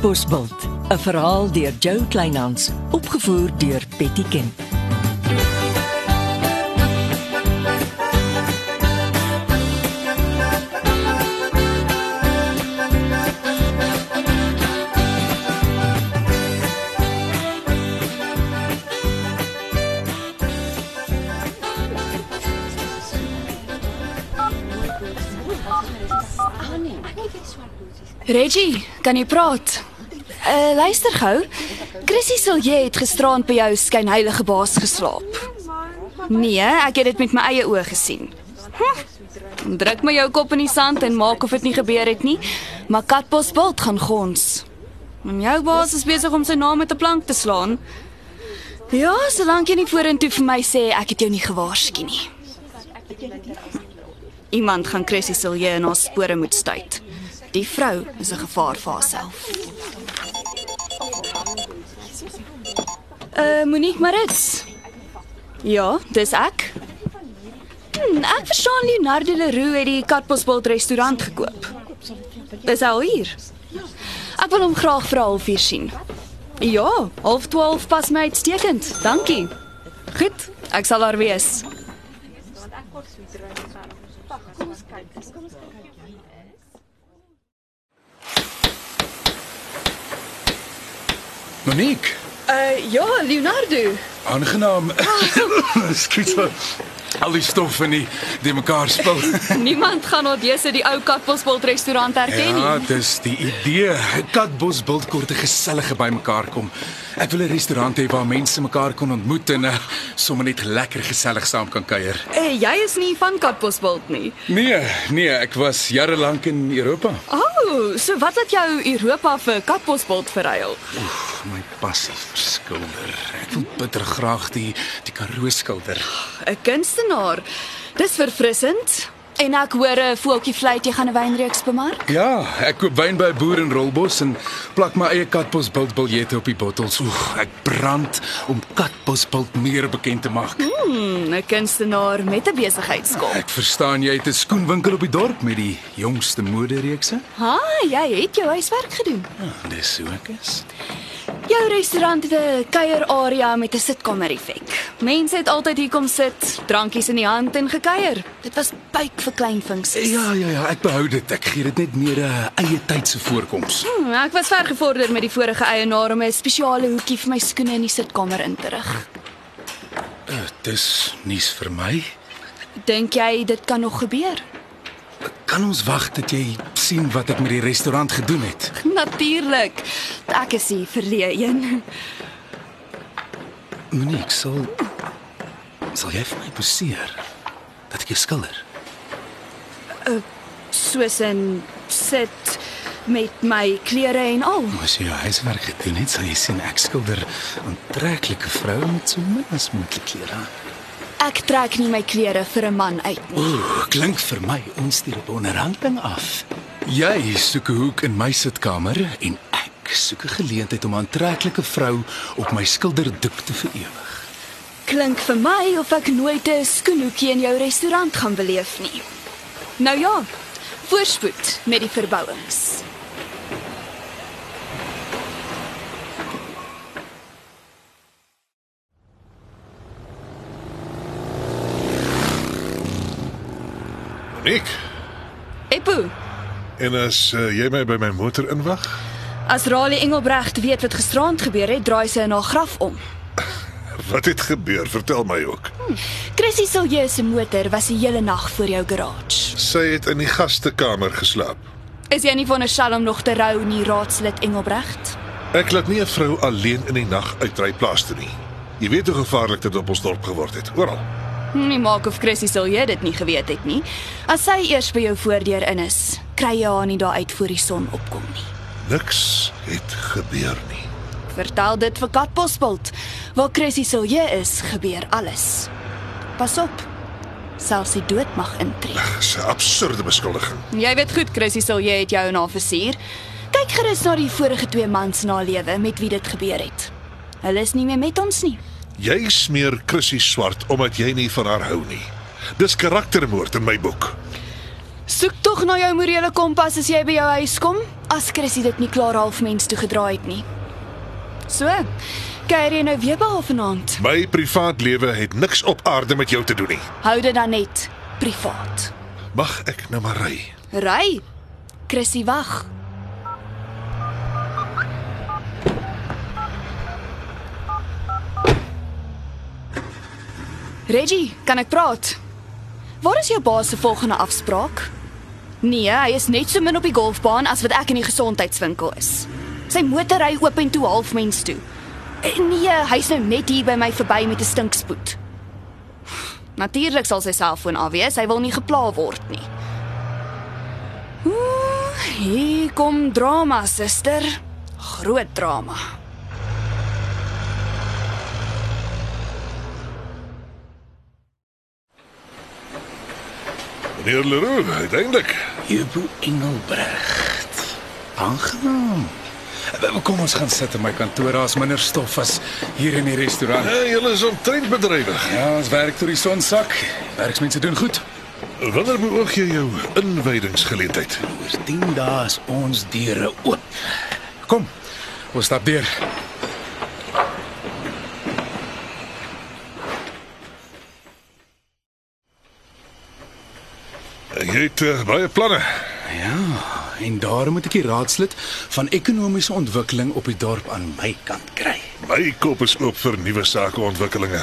Katbosveld, 'n verhaal deur Jo Kleinhans, opgevoer deur Betty Ken. Reggie, kan jy praat? Uh luister gou. Chrissy Silje het gisterand by jou skynheilige baas geslaap. Nee, ek het dit met my eie oë gesien. Hm. Druk my jou kop in die sand en maak of dit nie gebeur het nie. Maar Katbos Bult gaan gons. En jou baas is besig om sy naam met 'n plank te slaan. Ja, solank jy nie vorentoe vir my sê ek het jou nie gewaarsku nie. Iemand gaan Chrissy Silje in haar spore moet stuit. Die vrou is 'n gevaar vir haarself. Uh Monique Marits. Ja, dis ek. Hm, ek verstaan Leonardo Leroux het die Katbosveld restaurant gekoop. Dis al hier. Ek wil hom graag vir 'n halfuur sien. Ja, half 12 pas my uitstekend. Dankie. Goed, ek sal daar wees. Monique, Uh ja, Leonardo. aangenaam. Skiet so. Al die stof in die die mekaar spil. Niemand gaan op dese die ou Katbosveld restaurant herken nie. Ja, dis die idee. Katbos Bultkoort 'n gesellige bymekaar kom. Ek wil 'n restaurant hê waar mense mekaar kon ontmoet en uh, sommer net lekker gesellig saam kan kuier. Uh, jy is nie van Katbosveld nie. Nee, nee, ek was jare lank in Europa. Oh, so wat het jou Europa vir Katbosveld verruil? Oef, my passie vir skilder. Ek wil bitter graag die die Karoo skilder. 'n Kunstenaar. Dis verfrissend. En ek hoor 'n voeltjie fluit jy gaan 'n wynreeks bemark. Ja, ek koop wyn by 'n boer in Rolbos en plak my eie Katbos Bult biljette op die bottels. Oef, ek brand om Katbos Bult meer bekend te maak. Hmm, 'n kunstenaar met 'n besigheidskop. Ek verstaan jy het 'n skoenwinkel op die dorp met die jongste modereekse. Ha, jy het jou huiswerk gedoen. Ja, dis so ek is. Jou restaurant het 'n kuierarea met 'n sitkamer effek. Mense het altyd hier kom sit, drankies in die hand en gekuier. Dit was byk vir klein funksies. Ja, ja, ja, ek behou dit. Ek gee dit net meer 'n eie tydse voorkoms. Hmm, ek was ver gevorder met die vorige eienaar om 'n spesiale hoekie vir my skoene in die sitkamer in te rig. Uh, dis nuus vir my. Dink jy dit kan nog gebeur? Kan ons wag dat jy sien wat ek met die restaurant gedoen het? Natuurlik. Ek is die verleë een. Monique, sal sal jy vir my poseer dat ek jou skilder? Soos in sit met my klere en al. As jy jou huiswerk gedoen het, sal jy sien ek skilder aantreklike vroue met so min as moontlik klere. Ek trek nie my klere vir 'n man uit nie. Ooh, klink vir my ons stuur op onderhandeling af. Jy soek 'n hoek in my sitkamer en ek soek 'n geleentheid om 'n aantreklike vrou op my skilderdoek te verewig. Klink vir my of ek nooit 'n skoenhoekie in jou restaurant gaan beleef nie. Nou ja, voorspoed met die verbouings. Nik, Epo, en as uh, jy my by my motor inwag? as Raleigh Engelbrecht weet wat gisterand gebeur het, draai sy in haar graf om. Wat het gebeur? Vertel my ook. Chrissy Silje se motor was die hele nag voor jou garage. Sy het in die gastekamer geslaap. Is jy nie van 'n shalom nog te rou nie, raadslid Engelbrecht? Ek laat nie 'n vrou alleen in die nag uitry plaas toe nie. Jy weet hoe gevaarlik dit op ons dorp geword het. Oral. Nie maak of Chrissy Silje dit nie geweet het nie. As sy eers by jou voordeur in is, kry jy haar nie daar uit voor die son opkom nie. Niks het gebeur nie. Vertel dit vir Katbosveld. Waar Chrissy Silje is, gebeur alles. Pas op. Selfs die dood mag intree. Dis 'n absurde beskuldiging. Jy weet goed Chrissy Silje het jou haar versier. Kyk gerus na die vorige twee mans na lewe met wie dit gebeur het. Hulle is nie meer met ons nie. Jy smeer Chrissy swart omdat jy nie van haar hou nie. Dis karaktermoord in my boek. Soek tog na jou morele kompas as jy by jou huis kom, as Chrissy dit nie klaar half mens toe gedraai het nie. So, kuier jy nou weer behalwe vanaand. My privaat lewe het niks op aarde met jou te doen nie. Hou dit dan net privaat. Mag ek nou maar ry? Ry. Chrissy wag. Reggie, kan ek praat? Waar is jou baas se volgende afspraak? Nee, hy is net so min op die golfbaan as wat ek in die gesondheidswinkel is. Sy motor ry oop en toe half mens toe. En Nee, hy's nou net hier by my verby met 'n stinkspoed. Natuurlik sal sy selfoon afwees, hy wil nie gepla word nie. Ooh, hier kom drama, suster. Groot drama. Meneer Leroux, uiteindelik. Jubo Engelbrecht. Aangenaam. Eh, Kom ons gaan sit in my kantoor. Daar's minder stof as hier in die restaurant. Ja, julle is omtrent bedrywig. Ja, ons werk tot die son sak. Werksmense doen goed. Wanneer beoog jy jou inwydingsgeleentheid? Oor 10 dae is ons deure oop. Kom. Ons stap deur. Jy het uh, baie planne. Ja, en daarom moet ek die raadslid van ekonomiese ontwikkeling op die dorp aan my kant kry. My kop is oop vir nuwe sakeontwikkelinge.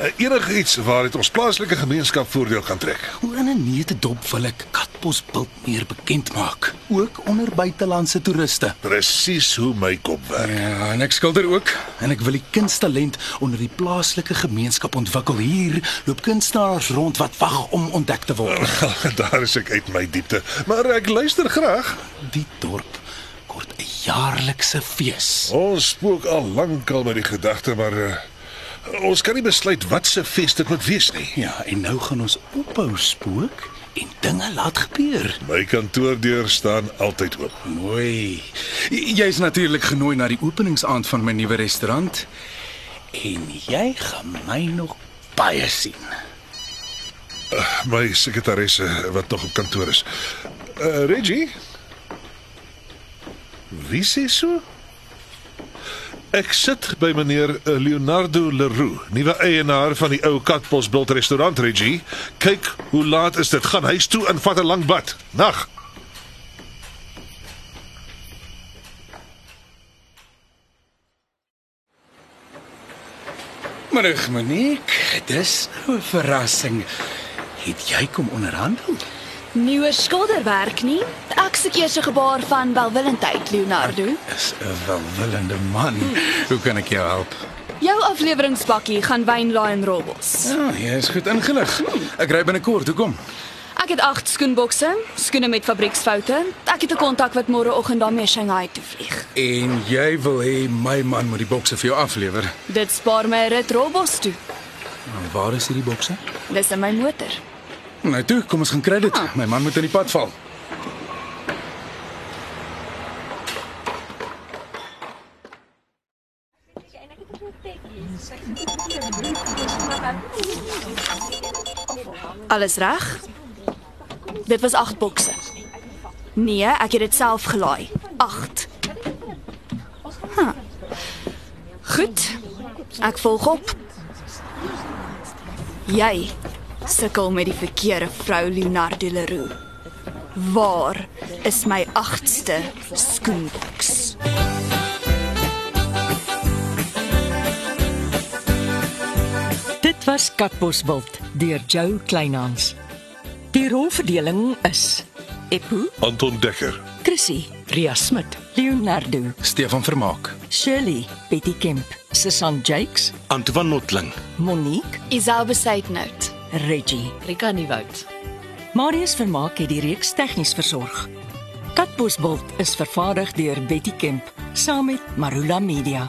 Uh, Enigiets waaruit ons plaaslike gemeenskap voordeel kan trek. Hoe in 'n neutedop wil ek Katbos bult meer bekend maak, ook onder buitelandse toeriste. Presies hoe my kop werk. Ja, en ek skilder ook en ek wil die kunstalent onder die plaaslike gemeenskap ontwikkel. Hier loop kunstenaars rond wat wag om ontdek te word. Daar is ek uit my diepte, maar ek luister graag. Die dorp kort 'n jaarlikse fees. Ons spook al lankal met die gedagte, maar uh, ons kan nie besluit wat se fees dit moet wees nie. Ja, en nou gaan ons ophou spook en dinge laat gebeur. My kantoordeur staan altyd oop. Mooi. Jy's natuurlik genooi na die openingsaand van my nuwe restaurant en jy gaan my nog baie sien. My sekretaresse wat nog op kantoor is. Uh, Reggie? Wie sê so? Ek sit by meneer eh, Leonardo Leroux, nuwe eienaar van die ou Katbosbult restaurant Reggie. Kyk, hoe laat is dit? Gaan huis toe en vat 'n lang bad. Nag. Middag, Monique. Dis nou 'n verrassing. Het jy kom onderhandel? Nuwe skilderwerk nie? Ek se keer se gebaar van welwillendheid, Leonardo. Is 'n welwillende man. Hoe kan ek jou help? Jou afleweringsbakkie gaan wynlaai en robbels. Ja, jy is goed ingelig. Ek ry binnekort. Hoekom? Ek het 8 skoenbokse, skoene met fabrieksfoute. Ek het 'n kontak wat môreoggend daarmee Shanghai toe vlieg. En jy wil hê my man moet die bokse vir jou aflewer. Dit spaar my rit robbels toe. En waar is hierdie bokse? Dis in my motor. Nou toe, kom ons gaan kry dit. My man moet in die pad val. Alles reg? Dit was 8 bokse. Nee, ek het dit self gelaai. 8. Huh. Goed. Ek volg op. Jy sukkel met die verkeerde vrou Leonardo Leroux. Waar is my 8ste skoenboks? Dit was Katbosveld deur Jo Kleinhans. Die rolverdeling is: Eppo, Anton Dekker. Chrissy, Ria Smit, Leonardo, Stefan Vermaak. Shirley, Betty Kemp, Susan Jakes, Antoine Notling. Monique, Isel Besuitnout. Reggie. Rika Nieuwoud. Marius Vermaak het die reeks tegnies versorg. Katbosveld is vervaardig deur Betty Kemp saam met Marula Media.